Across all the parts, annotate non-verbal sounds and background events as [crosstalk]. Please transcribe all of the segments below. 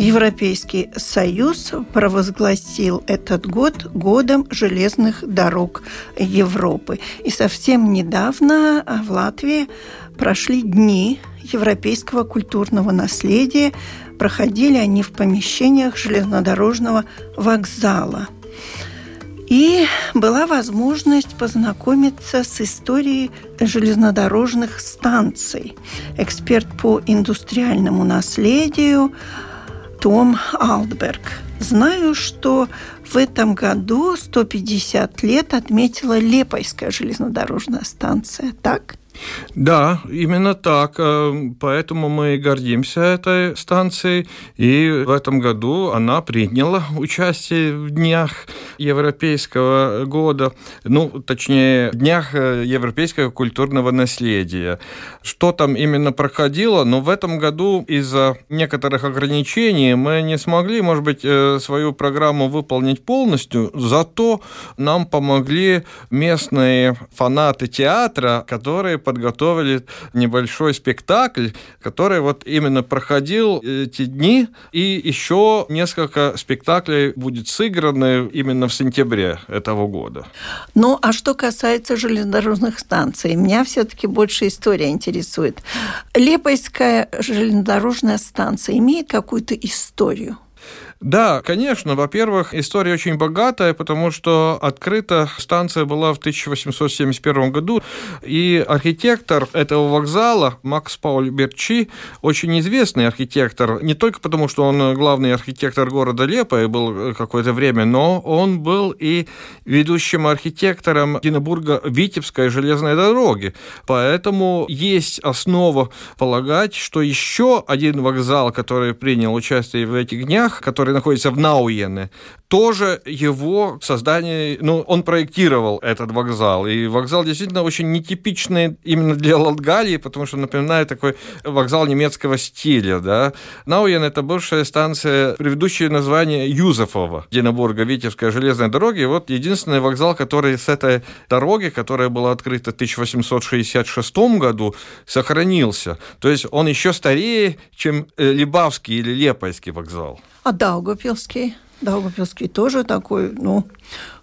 Европейский Союз провозгласил этот год годом железных дорог Европы. И совсем недавно в Латвии прошли дни европейского культурного наследия. Проходили они в помещениях железнодорожного вокзала. И была возможность познакомиться с историей железнодорожных станций. Эксперт по индустриальному наследию том Алдберг. Знаю, что в этом году 150 лет отметила Лепойская железнодорожная станция, так? Да, именно так. Э, поэтому мы гордимся этой станцией. И в этом году она приняла участие в Днях Европейского года, ну, точнее, Днях э, Европейского культурного наследия. Что там именно проходило? Но в этом году из-за некоторых ограничений мы не смогли, может быть, э, свою программу выполнить полностью, зато нам помогли местные фанаты театра, которые подготовили небольшой спектакль, который вот именно проходил эти дни, и еще несколько спектаклей будет сыграны именно в сентябре этого года. Ну, а что касается железнодорожных станций, меня все-таки больше история интересует. Лепойская железнодорожная станция имеет какую-то историю? Да, конечно. Во-первых, история очень богатая, потому что открыта станция была в 1871 году, и архитектор этого вокзала Макс Пауль Берчи, очень известный архитектор, не только потому, что он главный архитектор города Лепа и был какое-то время, но он был и ведущим архитектором Динебурга Витебской железной дороги. Поэтому есть основа полагать, что еще один вокзал, который принял участие в этих днях, который который находится в Науене, тоже его создание, ну, он проектировал этот вокзал. И вокзал действительно очень нетипичный именно для Латгалии, потому что напоминает такой вокзал немецкого стиля, да. Науен – это бывшая станция, предыдущее название Юзефова, Динабурга, Витебская железная дорога. И вот единственный вокзал, который с этой дороги, которая была открыта в 1866 году, сохранился. То есть он еще старее, чем э, Либавский или Лепойский вокзал. av Dago Pjoski. Даугапилский тоже такой, ну,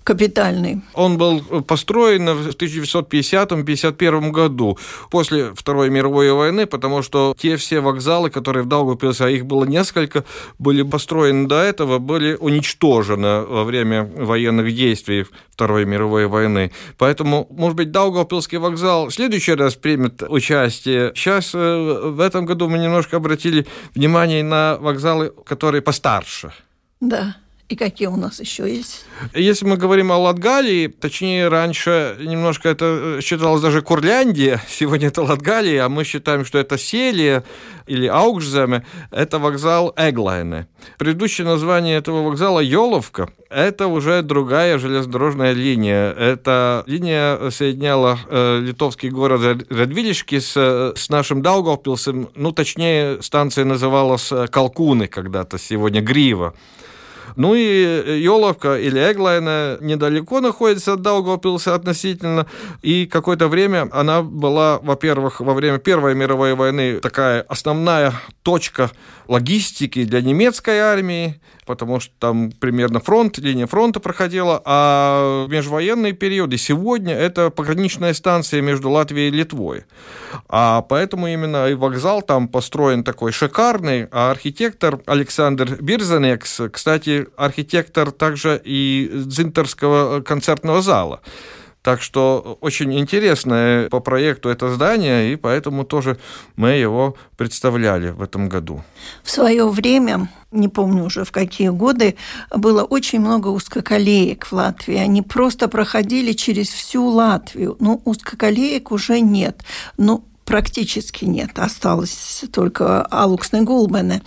капитальный. Он был построен в 1950-51 году, после Второй мировой войны, потому что те все вокзалы, которые в Даугавпилсе, а их было несколько, были построены до этого, были уничтожены во время военных действий Второй мировой войны. Поэтому, может быть, Даугавпилский вокзал в следующий раз примет участие. Сейчас э, в этом году мы немножко обратили внимание на вокзалы, которые постарше. Да. И какие у нас еще есть? Если мы говорим о Латгалии, точнее, раньше немножко это считалось даже Курляндия, [laughs] сегодня это Латгалия, а мы считаем, что это Селия или Аугжземе, это вокзал Эглайне. Предыдущее название этого вокзала Йоловка, это уже другая железнодорожная линия. Эта линия соединяла э, литовский город Радвилишки с, с нашим Даугавпилсом, ну, точнее, станция называлась Калкуны когда-то, сегодня Грива. Ну и Йоловка или Эглайна недалеко находится от Даугавпилса относительно. И какое-то время она была, во-первых, во время Первой мировой войны такая основная точка логистики для немецкой армии, потому что там примерно фронт, линия фронта проходила, а в межвоенные периоды сегодня это пограничная станция между Латвией и Литвой. А поэтому именно и вокзал там построен такой шикарный, а архитектор Александр Бирзанекс, кстати, архитектор также и Зинтерского концертного зала. Так что очень интересное по проекту это здание, и поэтому тоже мы его представляли в этом году. В свое время, не помню уже в какие годы, было очень много узкоколеек в Латвии. Они просто проходили через всю Латвию. Но узкоколеек уже нет. Но практически нет. Осталось только Алуксны Гулбены.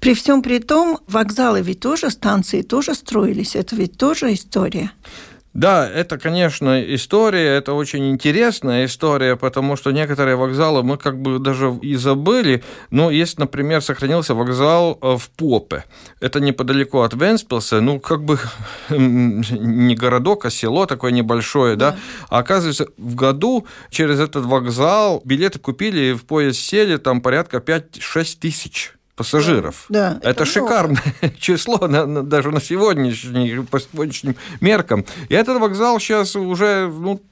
При всем при том, вокзалы ведь тоже, станции тоже строились. Это ведь тоже история. Да, это, конечно, история, это очень интересная история, потому что некоторые вокзалы мы как бы даже и забыли. Но есть, например, сохранился вокзал э, в Попе. Это неподалеку от Венспилса, ну, как бы [laughs] не городок, а село такое небольшое, да. да? А оказывается, в году через этот вокзал билеты купили, в поезд сели, там порядка 5-6 тысяч пассажиров. Да, это, это шикарное [laughs] число на, на, даже на сегодняшний, по сегодняшним меркам. И этот вокзал сейчас уже ну,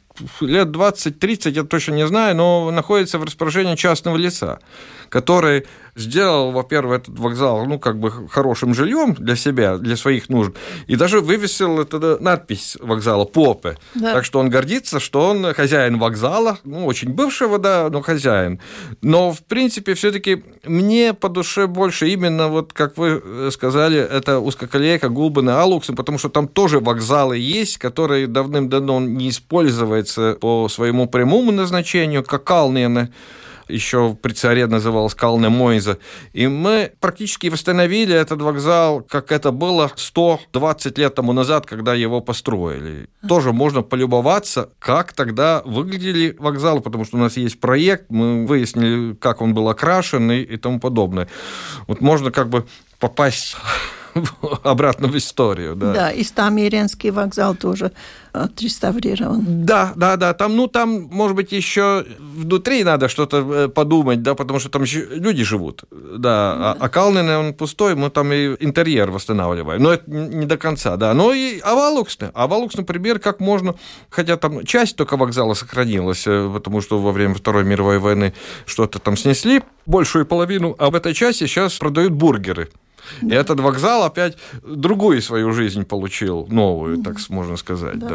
лет 20-30, я точно не знаю, но находится в распоряжении частного лица, который сделал, во-первых, этот вокзал, ну, как бы хорошим жильем для себя, для своих нужд, и даже вывесил эту надпись вокзала «Попе». Да. Так что он гордится, что он хозяин вокзала, ну, очень бывшего, да, но хозяин. Но, в принципе, все таки мне по душе больше именно, вот, как вы сказали, это узкоколейка Гулбена Алуксен, потому что там тоже вокзалы есть, которые давным-давно не используются по своему прямому назначению, как Калнены, еще при царе называлась Калне Мойза. И мы практически восстановили этот вокзал, как это было 120 лет тому назад, когда его построили. Тоже можно полюбоваться, как тогда выглядели вокзалы, потому что у нас есть проект, мы выяснили, как он был окрашен и, и тому подобное. Вот можно как бы попасть [laughs] обратно в историю. Да, да и Стамиренский вокзал тоже отреставрирован. Да, да, да. Там, ну, там, может быть, еще внутри надо что-то э, подумать, да, потому что там люди живут. Да, а, а Калнин, он пустой, мы там и интерьер восстанавливаем. Но это не до конца, да. Но и Авалуксны. Авалукс, например, как можно, хотя там часть только вокзала сохранилась, э, потому что во время Второй мировой войны что-то там снесли, большую половину, а в этой части сейчас продают бургеры. И этот вокзал опять другую свою жизнь получил, новую, так можно сказать. Да.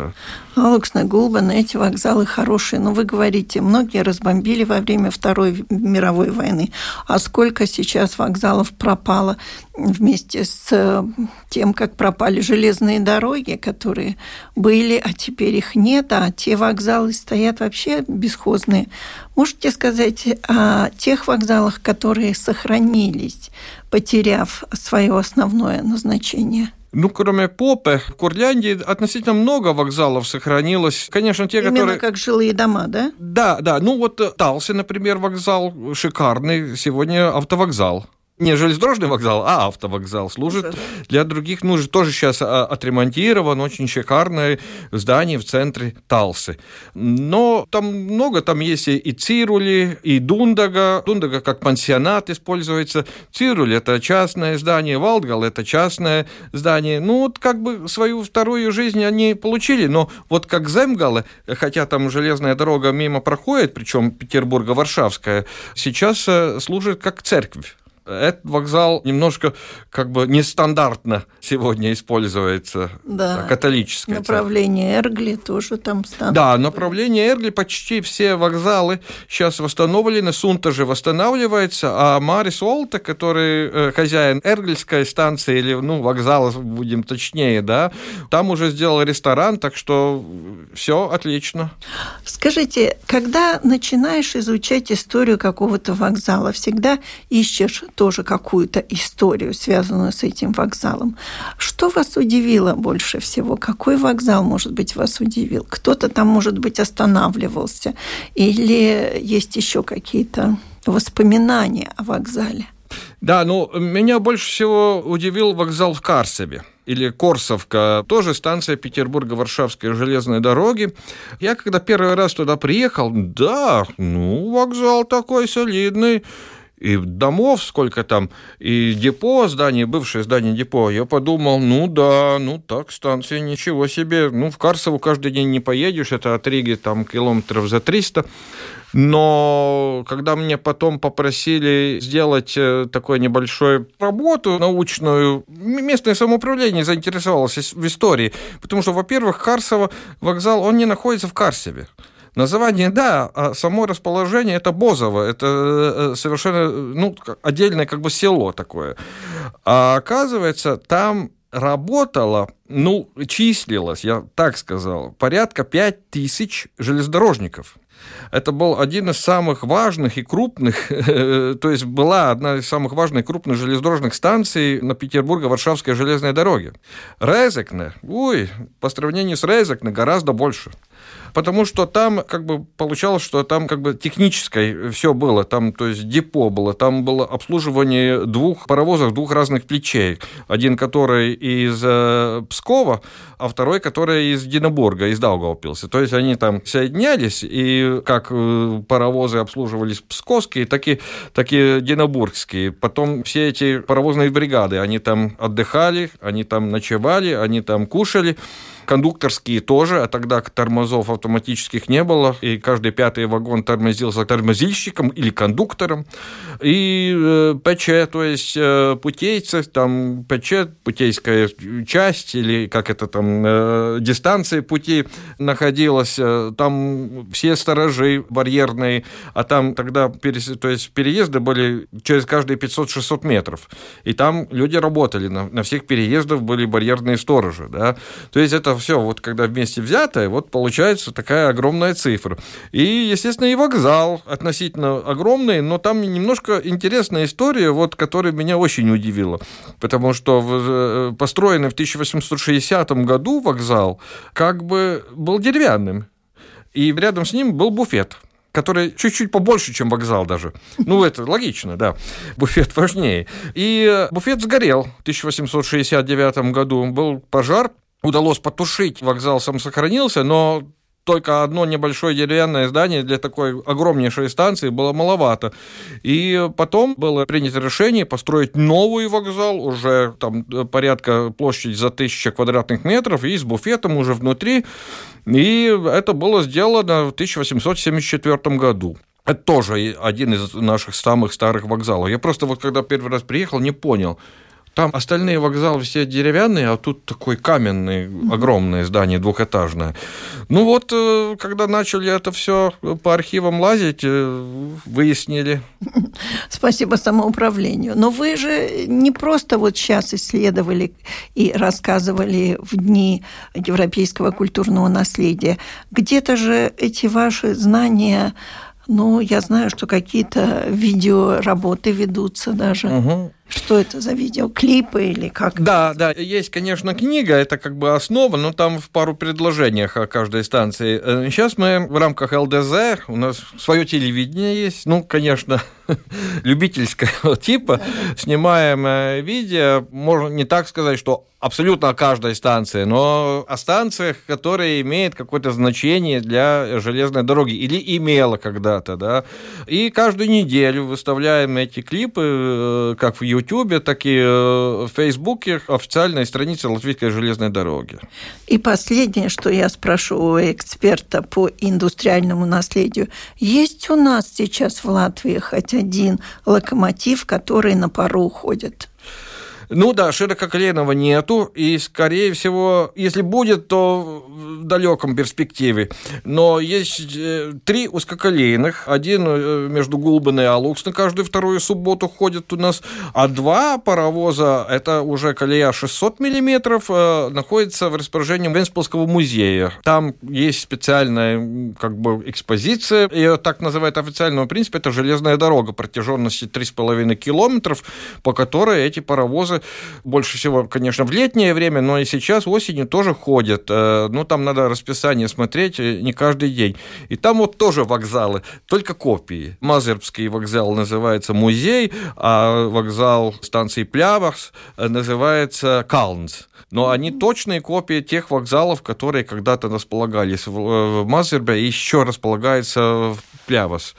Да. Алуксна Гулбан, эти вокзалы хорошие. Но вы говорите, многие разбомбили во время Второй мировой войны. А сколько сейчас вокзалов пропало вместе с э, тем, как пропали железные дороги, которые были, а теперь их нет, а те вокзалы стоят вообще бесхозные. Можете сказать о тех вокзалах, которые сохранились, потеряв свое основное назначение? Ну, кроме Попы, в Курляндии относительно много вокзалов сохранилось. Конечно, те, Именно которые... как жилые дома, да? Да, да. Ну, вот Талси, например, вокзал шикарный. Сегодня автовокзал не железнодорожный вокзал, а автовокзал служит для других нужд. Тоже сейчас а, отремонтирован, очень шикарное здание в центре Талсы. Но там много, там есть и Цирули, и Дундага. Дундага как пансионат используется. Цирули – это частное здание, Валдгал – это частное здание. Ну, вот как бы свою вторую жизнь они получили, но вот как Земгалы, хотя там железная дорога мимо проходит, причем Петербурга-Варшавская, сейчас э, служит как церковь. Этот вокзал немножко как бы нестандартно сегодня используется. Да. Католическое. Направление Эргли тоже там станут. Да, направление Эргли почти все вокзалы сейчас восстановлены. Сунта же восстанавливается, а Марис Олта, который э, хозяин Эргельской станции, или ну, вокзала, будем точнее, да, там уже сделал ресторан, так что все отлично. Скажите, когда начинаешь изучать историю какого-то вокзала, всегда ищешь тоже какую-то историю, связанную с этим вокзалом. Что вас удивило больше всего? Какой вокзал, может быть, вас удивил? Кто-то там, может быть, останавливался? Или есть еще какие-то воспоминания о вокзале? Да, ну, меня больше всего удивил вокзал в Карсебе или Корсовка, тоже станция Петербурга-Варшавской железной дороги. Я когда первый раз туда приехал, да, ну, вокзал такой солидный, и домов сколько там, и депо, здание, бывшее здание депо, я подумал, ну да, ну так, станция, ничего себе. Ну, в Карсову каждый день не поедешь, это от Риги там километров за 300. Но когда мне потом попросили сделать э, такую небольшую работу научную, местное самоуправление заинтересовалось в истории. Потому что, во-первых, Карсово вокзал, он не находится в Карсове. Название, да, а само расположение это Бозово, это э, совершенно ну, отдельное как бы село такое. А оказывается, там работало, ну, числилось, я так сказал, порядка 5 тысяч железнодорожников. Это был один из самых важных и крупных, [laughs] то есть была одна из самых важных и крупных железнодорожных станций на Петербурго-Варшавской железной дороге. Резекне, ой, по сравнению с Резекне гораздо больше потому что там как бы получалось, что там как бы техническое все было, там, то есть депо было, там было обслуживание двух паровозов, двух разных плечей. Один, который из э, Пскова, а второй, который из Динабурга, из Даугавпилса. То есть они там соединялись, и как э, паровозы обслуживались псковские, так и, так и динабургские. Потом все эти паровозные бригады, они там отдыхали, они там ночевали, они там кушали кондукторские тоже, а тогда тормозов автоматических не было, и каждый пятый вагон тормозился тормозильщиком или кондуктором. И э, ПЧ, то есть э, путейцы, там ПЧ, путейская часть, или как это там, э, дистанции пути находилась, там все сторожи барьерные, а там тогда то есть переезды были через каждые 500-600 метров. И там люди работали, на, на всех переездах были барьерные сторожи. Да? То есть это все, вот когда вместе взятое, вот получается такая огромная цифра. И, естественно, и вокзал относительно огромный, но там немножко интересная история, вот, которая меня очень удивила. Потому что в, э, построенный в 1860 году вокзал как бы был деревянным. И рядом с ним был буфет который чуть-чуть побольше, чем вокзал даже. Ну, это логично, да. Буфет важнее. И буфет сгорел в 1869 году. Был пожар, удалось потушить, вокзал сам сохранился, но только одно небольшое деревянное здание для такой огромнейшей станции было маловато. И потом было принято решение построить новый вокзал, уже там порядка площади за тысячу квадратных метров, и с буфетом уже внутри. И это было сделано в 1874 году. Это тоже один из наших самых старых вокзалов. Я просто вот когда первый раз приехал, не понял – там остальные вокзалы все деревянные, а тут такой каменный, огромное здание, двухэтажное. Ну вот, э, когда начали это все по архивам лазить, э, выяснили. [laughs] Спасибо самоуправлению. Но вы же не просто вот сейчас исследовали и рассказывали в дни европейского культурного наследия. Где-то же эти ваши знания ну, я знаю, что какие-то видеоработы ведутся даже. Угу. Что это за видео? Клипы или как? Да, да, есть, конечно, книга, это как бы основа, но там в пару предложениях о каждой станции. Сейчас э, мы в рамках ЛДЗ, у нас свое телевидение есть, ну, конечно, [laughs] любительского типа, снимаем э, видео, можно не так сказать, что абсолютно о каждой станции, но о станциях, которые имеют какое-то значение для железной дороги или имело когда-то, да. И каждую неделю выставляем эти клипы, э, как в YouTube, так и э, в Фейсбуке официальной странице Латвийской железной дороги. И последнее, что я спрошу у эксперта по индустриальному наследию. Есть у нас сейчас в Латвии хоть один локомотив, который на пару уходит? Ну да, ширококоленного нету, и, скорее всего, если будет, то в далеком перспективе. Но есть э, три узкоколейных. Один э, между Гулбен и Алукс на каждую вторую субботу ходит у нас, а два паровоза, это уже колея 600 миллиметров, э, находится в распоряжении Венспилского музея. Там есть специальная как бы экспозиция, ее так называют официально, в принципе, это железная дорога протяженностью 3,5 километров, по которой эти паровозы больше всего, конечно, в летнее время, но и сейчас осенью тоже ходят. Э, ну, там надо расписание смотреть э, не каждый день. И там вот тоже вокзалы, только копии. Мазербский вокзал называется музей, а вокзал станции Плявахс э, называется Калнс. Но они точные копии тех вокзалов, которые когда-то располагались в Мазербе и еще располагаются в Плявас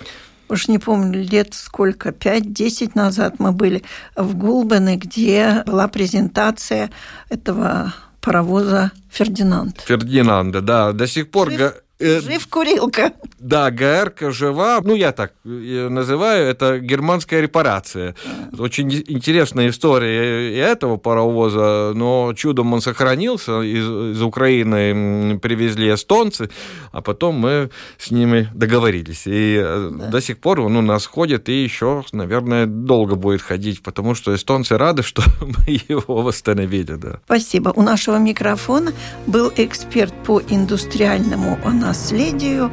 уж не помню, лет сколько, 5-10 назад мы были в Гулбене, где была презентация этого паровоза Фердинанд. Фердинанда, да. До сих пор... Э, жив курилка. Да, ГРК жива. Ну, я так называю, это германская репарация. Очень интересная история и этого паровоза, но чудом он сохранился. Из, из Украины привезли эстонцы, а потом мы с ними договорились. И э, да. до сих пор он у нас ходит и еще, наверное, долго будет ходить, потому что эстонцы рады, что [laughs] мы его восстановили. Да. Спасибо. У нашего микрофона был эксперт по индустриальному наследию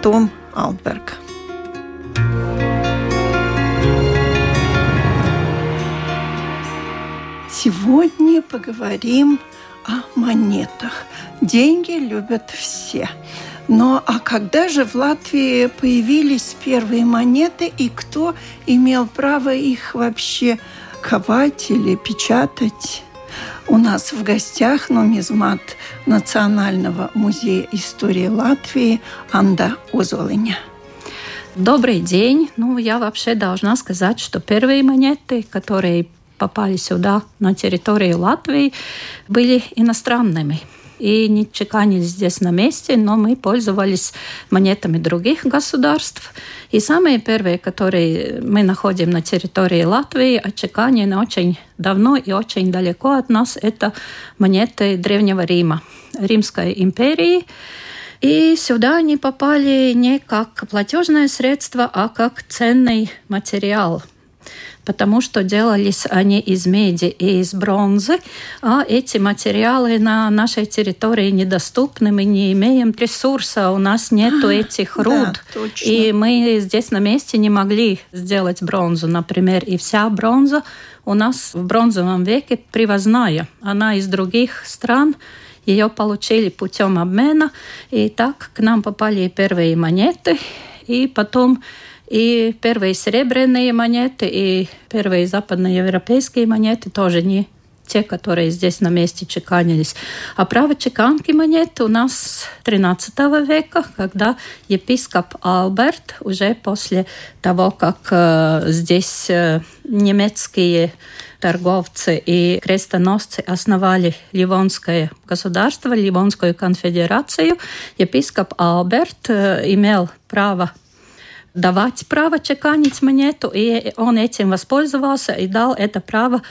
том Алтберга. Сегодня поговорим о монетах. Деньги любят все. Но а когда же в Латвии появились первые монеты и кто имел право их вообще ковать или печатать? У нас в гостях нумизмат Национального музея истории Латвии Анда Озолиня. Добрый день. Ну, я вообще должна сказать, что первые монеты, которые попали сюда, на территорию Латвии, были иностранными и не чеканились здесь на месте, но мы пользовались монетами других государств. И самые первые, которые мы находим на территории Латвии, отчеканены очень давно и очень далеко от нас, это монеты Древнего Рима, Римской империи. И сюда они попали не как платежное средство, а как ценный материал – потому что делались они из меди и из бронзы, а эти материалы на нашей территории недоступны, мы не имеем ресурса, у нас нет этих руд. Да, и мы здесь на месте не могли сделать бронзу, например, и вся бронза у нас в бронзовом веке привозная. Она из других стран, ее получили путем обмена, и так к нам попали первые монеты, и потом и первые серебряные монеты, и первые западноевропейские монеты тоже не те, которые здесь на месте чеканились. А право чеканки монет у нас 13 века, когда епископ Алберт уже после того, как э, здесь э, немецкие торговцы и крестоносцы основали Ливонское государство, Ливонскую конфедерацию, епископ Алберт э, имел право давать право чеканить монету, и он этим воспользовался и дал это право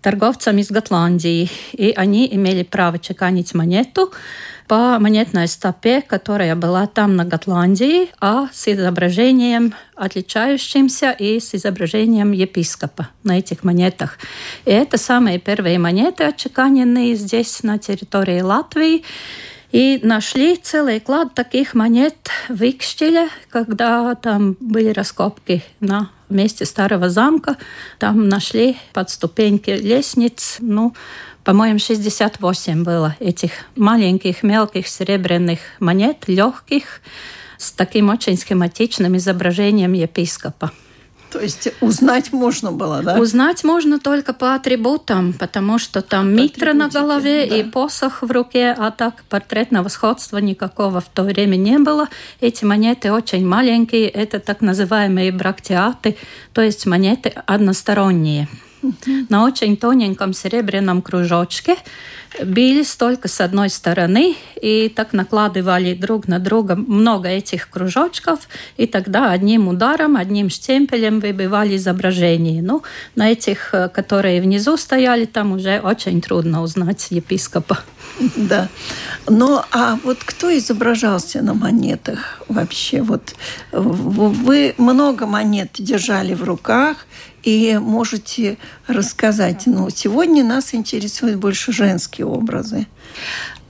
торговцам из Готландии. И они имели право чеканить монету по монетной стопе, которая была там на Готландии, а с изображением отличающимся и с изображением епископа на этих монетах. И это самые первые монеты, отчеканенные здесь на территории Латвии. И нашли целый клад таких монет в Икштиле, когда там были раскопки на месте старого замка. Там нашли под ступеньки лестниц, ну, по-моему, 68 было этих маленьких, мелких серебряных монет, легких, с таким очень схематичным изображением епископа. То есть узнать можно было, да? Узнать можно только по атрибутам, потому что там по митра на голове да. и посох в руке, а так портретного сходства никакого в то время не было. Эти монеты очень маленькие, это так называемые брактиаты, то есть монеты односторонние. [laughs] На очень тоненьком серебряном кружочке бились только с одной стороны, и так накладывали друг на друга много этих кружочков, и тогда одним ударом, одним штемпелем выбивали изображение. Ну, на этих, э, которые внизу стояли, там уже очень трудно узнать епископа. [laughs] Да. Ну, а вот кто изображался на монетах вообще? Вот вы много монет держали в руках, и можете рассказать. Но сегодня нас интересуют больше женские образы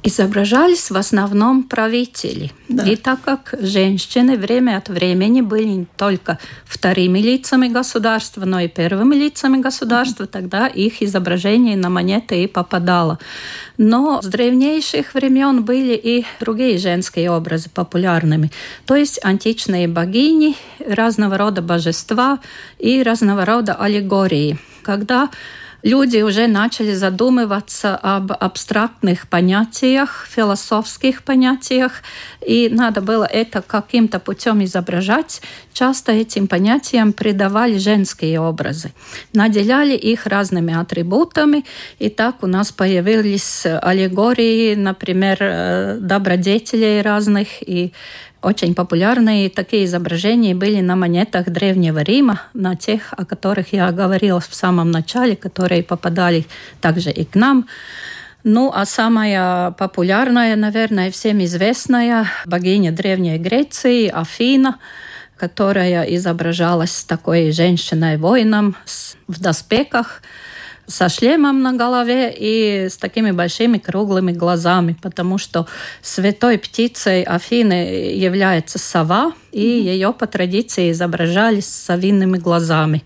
изображались в основном правители. Да. И так как женщины время от времени были не только вторыми лицами государства, но и первыми лицами государства, тогда их изображение на монеты и попадало. Но с древнейших времен были и другие женские образы популярными, то есть античные богини, разного рода божества и разного рода аллегории. Когда люди уже начали задумываться об абстрактных понятиях, философских понятиях, и надо было это каким-то путем изображать. Часто этим понятиям придавали женские образы, наделяли их разными атрибутами, и так у нас появились аллегории, например, э, добродетелей разных и очень популярные такие изображения были на монетах Древнего Рима, на тех, о которых я говорила в самом начале, которые попадали также и к нам. Ну, а самая популярная, наверное, всем известная богиня Древней Греции Афина, которая изображалась такой женщиной-воином в доспехах, со шлемом на голове и с такими большими круглыми глазами, потому что святой птицей Афины является сова, и ее по традиции изображали с совиными глазами.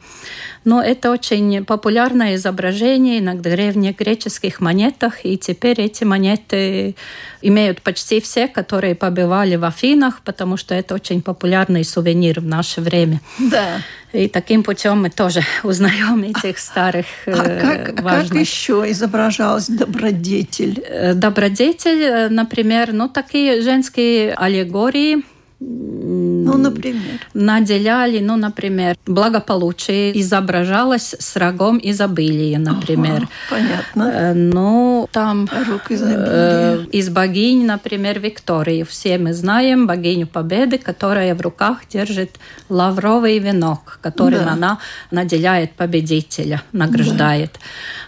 Но это очень популярное изображение на древних греческих монетах, и теперь эти монеты имеют почти все, которые побывали в Афинах, потому что это очень популярный сувенир в наше время. Да. И таким путем мы тоже [laughs] узнаем этих старых а как, важных. как еще изображалась добродетель? Э, добродетель, э, например, ну такие женские аллегории – ну, например. Наделяли, ну, например, благополучие изображалось с рогом изобилия, например. Ага, понятно. Э, ну, там Рог изобилия. Э, из богинь, например, Виктории. Все мы знаем богиню Победы, которая в руках держит лавровый венок, которым да. она наделяет победителя, награждает. Да.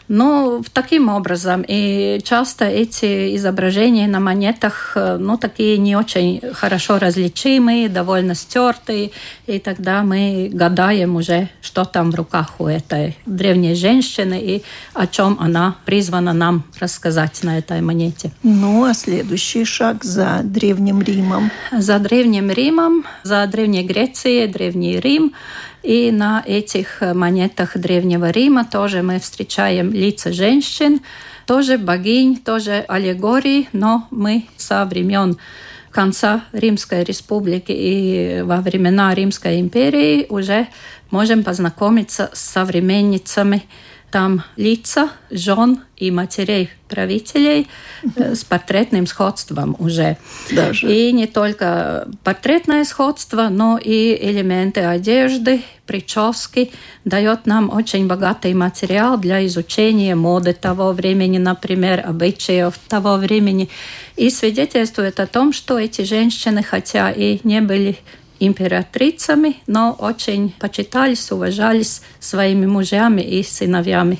Ну, таким образом. И часто эти изображения на монетах, э, ну, такие не очень хорошо различимые, довольно стертые. И тогда мы гадаем уже, что там в руках у этой древней женщины и о чем она призвана нам рассказать на этой монете. Ну, а следующий шаг за Древним Римом? За Древним Римом, за Древней Грецией, Древний Рим – и на этих монетах Древнего Рима тоже мы встречаем лица женщин, тоже богинь, тоже аллегории, но мы со времен конца Римской республики и во времена Римской империи уже можем познакомиться с современницами там лица жен и матерей правителей угу. с портретным сходством уже. Даже. И не только портретное сходство, но и элементы одежды, прически дает нам очень богатый материал для изучения моды того времени, например, обычаев того времени. И свидетельствует о том, что эти женщины, хотя и не были императрицами, но очень почитались, уважались своими мужьями и сыновьями.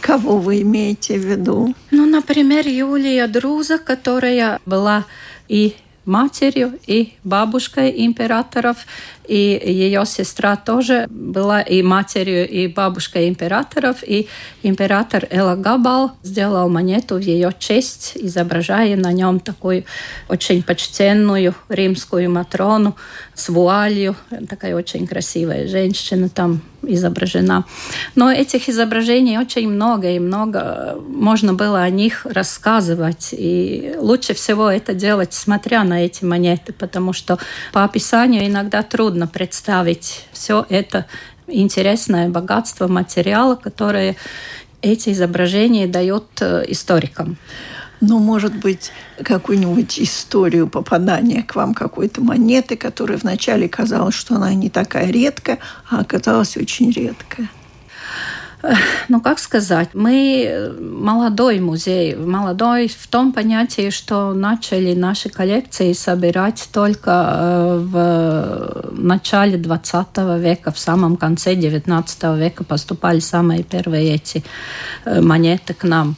Кого вы имеете в виду? Ну, например, Юлия Друза, которая была и матерью и бабушкой императоров, и ее сестра тоже была и матерью, и бабушкой императоров, и император Элагабал сделал монету в ее честь, изображая на нем такую очень почтенную римскую матрону с вуалью, такая очень красивая женщина там изображена. Но этих изображений очень много, и много можно было о них рассказывать. И лучше всего это делать, смотря на эти монеты, потому что по описанию иногда трудно представить все это интересное богатство материала, которое эти изображения дают э, историкам. Ну, может быть, какую-нибудь историю попадания к вам какой-то монеты, которая вначале казалось, что она не такая редкая, а оказалась очень редкая. Ну, как сказать, мы молодой музей, молодой в том понятии, что начали наши коллекции собирать только э, в начале 20 века, в самом конце 19 века поступали самые первые эти э, монеты к нам.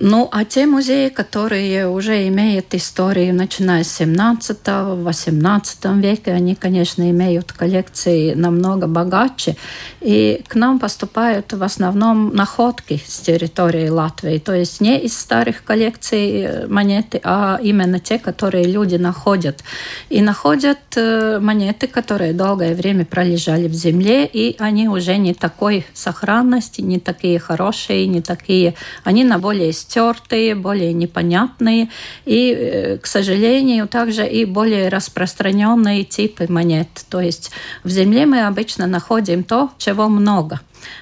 Ну, а те музеи, которые уже имеют историю, начиная с 17-18 века, они, конечно, имеют коллекции намного богаче. И к нам поступают в основном находки с территории Латвии. То есть не из старых коллекций э, монеты, а именно те, которые люди находят. И находят э, монеты, которые долгое время пролежали в земле, и они уже не такой сохранности, не такие хорошие, не такие... Они на более стертые, более непонятные и, э, к сожалению, также и более распространенные типы монет. То есть в земле мы обычно находим то, чего много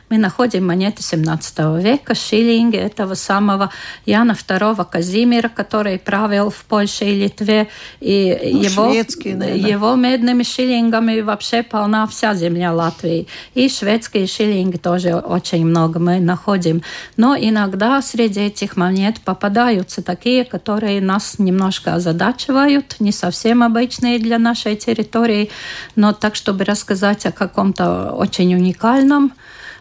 мы находим монеты 17 века, шиллинги этого самого Яна II Казимира, который правил в Польше и Литве. И ну, его, его медными шиллингами вообще полна вся земля Латвии. И шведские шиллинги тоже очень много мы находим. Но иногда среди этих монет попадаются такие, которые нас немножко озадачивают, не совсем обычные для нашей территории, но так, чтобы рассказать о каком-то очень уникальном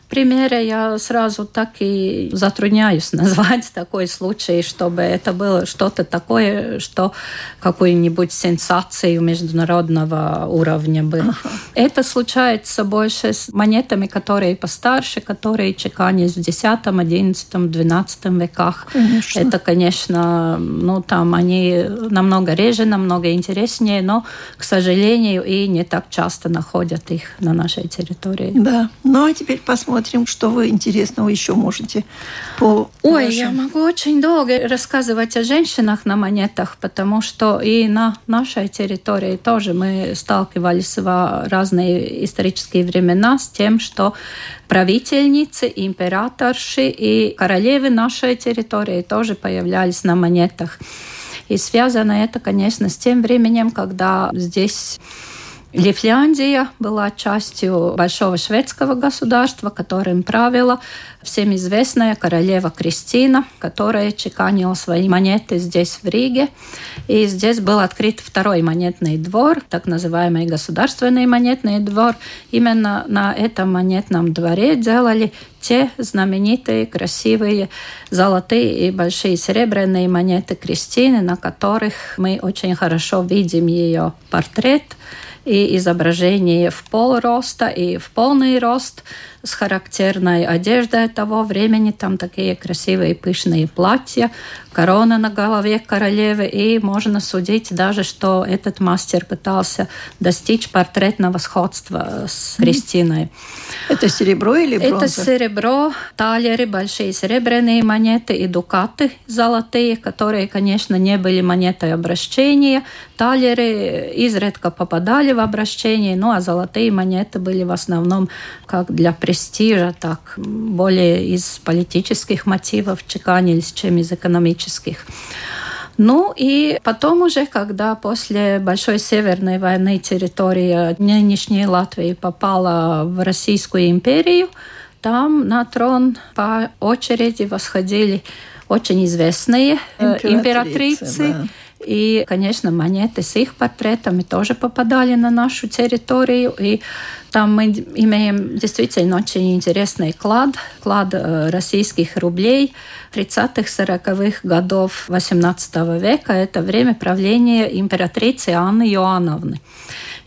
примере я сразу так и затрудняюсь [laughs] назвать такой случай, чтобы это было что-то такое, что какую-нибудь сенсацию международного уровня было. Ага. Это случается больше с монетами, которые постарше, которые чеканились в X, XI, XII веках. Конечно. Это, конечно, ну там они намного реже, намного интереснее, но, к сожалению, и не так часто находят их на нашей территории. Да. Ну а теперь посмотрим, что вы интересного еще можете по Ой, вашим... я могу очень долго рассказывать о женщинах на монетах, потому что и на нашей территории тоже мы сталкивались в разные исторические времена с тем, что правительницы, императорши и королевы нашей территории тоже появлялись на монетах. И связано это, конечно, с тем временем, когда здесь Лифляндия была частью Большого шведского государства, которым правила всем известная королева Кристина, которая чеканила свои монеты здесь, в Риге. И здесь был открыт второй монетный двор, так называемый государственный монетный двор. Именно на этом монетном дворе делали те знаменитые, красивые золотые и большие серебряные монеты Кристины, на которых мы очень хорошо видим ее портрет – и изображение в полроста и в полный рост с характерной одеждой того времени. Там такие красивые пышные платья, корона на голове королевы. И можно судить даже, что этот мастер пытался достичь портретного сходства с Кристиной. Это серебро или бронза? Это серебро, талеры, большие серебряные монеты и дукаты золотые, которые, конечно, не были монетой обращения. Талеры изредка попадали в обращение, ну а золотые монеты были в основном как для престижа, так более из политических мотивов чеканились, чем из экономических. Ну и потом уже, когда после Большой Северной войны территория нынешней Латвии попала в Российскую империю, там на трон по очереди восходили очень известные императрицы. императрицы да. И, конечно, монеты с их портретами тоже попадали на нашу территорию. И там мы имеем действительно очень интересный клад, клад э, российских рублей 30-40-х годов XVIII века. Это время правления императрицы Анны Иоанновны.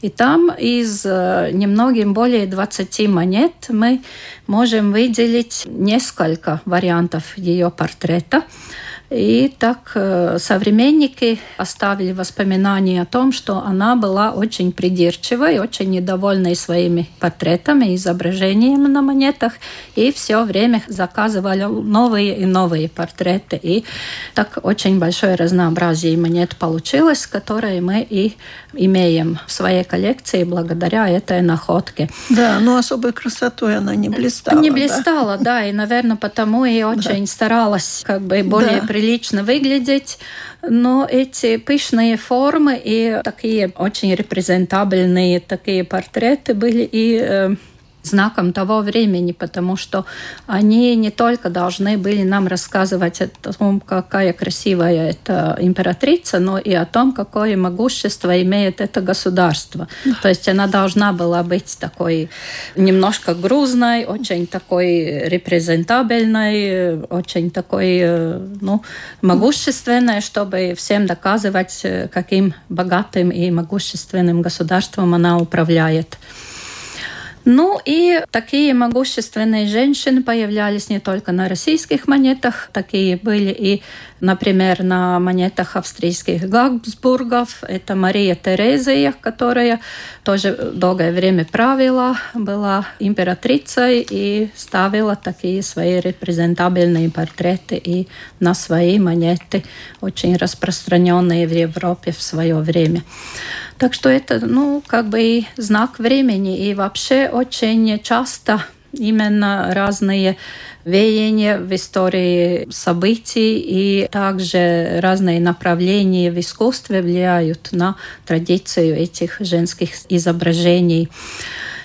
И там из э, немногим более 20 монет мы можем выделить несколько вариантов ее портрета. И так э, современники оставили воспоминания о том, что она была очень придирчивой, очень недовольной своими портретами, изображениями на монетах, и все время заказывали новые и новые портреты. И так очень большое разнообразие монет получилось, которые мы и имеем в своей коллекции благодаря этой находке. Да, но особой красотой она не блистала. Не блистала, да, да и, наверное, потому и очень да. старалась как бы более да прилично выглядеть, но эти пышные формы и такие очень репрезентабельные такие портреты были и э, знаком того времени, потому что они не только должны были нам рассказывать о том, какая красивая эта императрица, но и о том, какое могущество имеет это государство. Да. То есть она должна была быть такой немножко грузной, очень такой репрезентабельной, очень такой ну, могущественной, чтобы всем доказывать, каким богатым и могущественным государством она управляет. Ну и такие могущественные женщины появлялись не только на российских монетах, такие были и, например, на монетах австрийских Габсбургов. Это Мария Терезия, которая тоже долгое время правила, была императрицей и ставила такие свои репрезентабельные портреты и на свои монеты, очень распространенные в Европе в свое время. Так что это, ну, как бы и знак времени. И вообще очень часто именно разные веяния в истории событий и также разные направления в искусстве влияют на традицию этих женских изображений.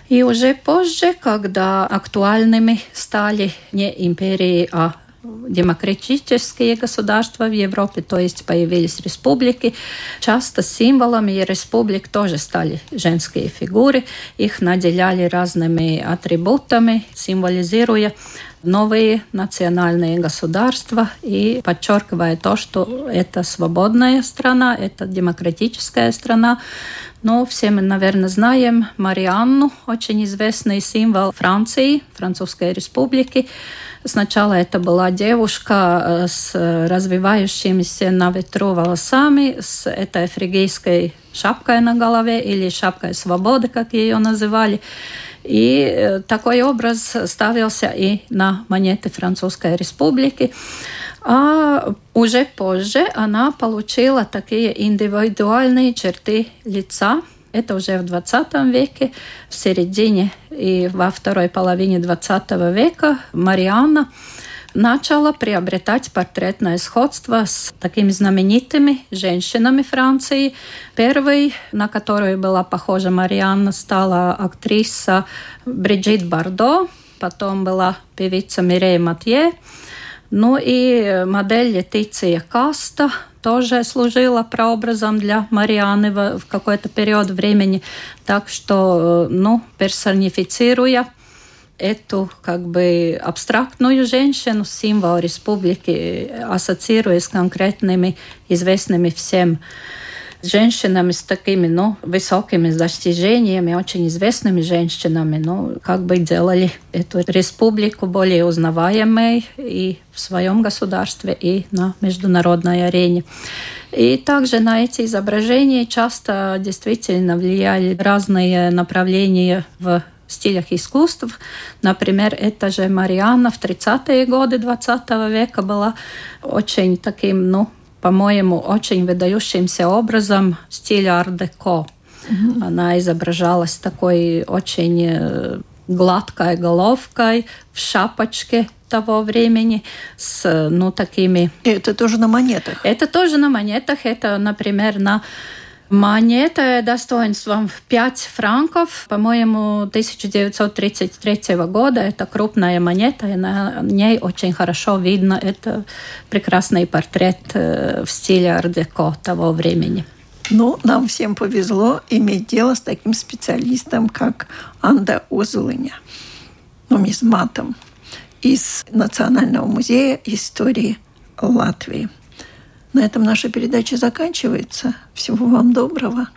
И уже позже, когда актуальными стали не империи, а демократические государства в Европе, то есть появились республики. Часто символами республик тоже стали женские фигуры. Их наделяли разными атрибутами, символизируя новые национальные государства и подчеркивая то, что это свободная страна, это демократическая страна. Но все мы, наверное, знаем Марианну, очень известный символ Франции, Французской республики. Сначала это была девушка э, с развивающимися на ветру волосами, с этой фригийской шапкой на голове или шапкой свободы, как ее называли. И э, такой образ ставился и на монеты Французской республики. А уже позже она получила такие индивидуальные черты лица. Это уже в 20 веке, в середине и во второй половине 20 века Марианна начала приобретать портретное сходство с такими знаменитыми женщинами Франции. Первой, на которую была похожа Марианна, стала актриса Бриджит Бардо, потом была певица Мирей Матье, ну и модель Летиция Каста тоже служила прообразом для Марианы в, какой-то период времени. Так что, ну, персонифицируя эту как бы абстрактную женщину, символ республики, ассоциируя с конкретными известными всем женщинами с такими, ну, высокими достижениями, очень известными женщинами, ну, как бы делали эту республику более узнаваемой и в своем государстве, и на международной арене. И также на эти изображения часто действительно влияли разные направления в стилях искусств. Например, это же Марианна в 30-е годы 20 века была очень таким, ну, по-моему, очень выдающимся образом стиля ар-деко. Mm-hmm. Она изображалась такой очень гладкой головкой, в шапочке того времени с ну такими. И это тоже на монетах. Это тоже на монетах. Это, например, на Монета достоинством в 5 франков, по-моему, 1933 года. Это крупная монета, и на ней очень хорошо видно это прекрасный портрет э, в стиле ар-деко того времени. Ну, нам всем повезло иметь дело с таким специалистом, как Анда Озулыня, нумизматом из Национального музея истории Латвии. На этом наша передача заканчивается. Всего вам доброго.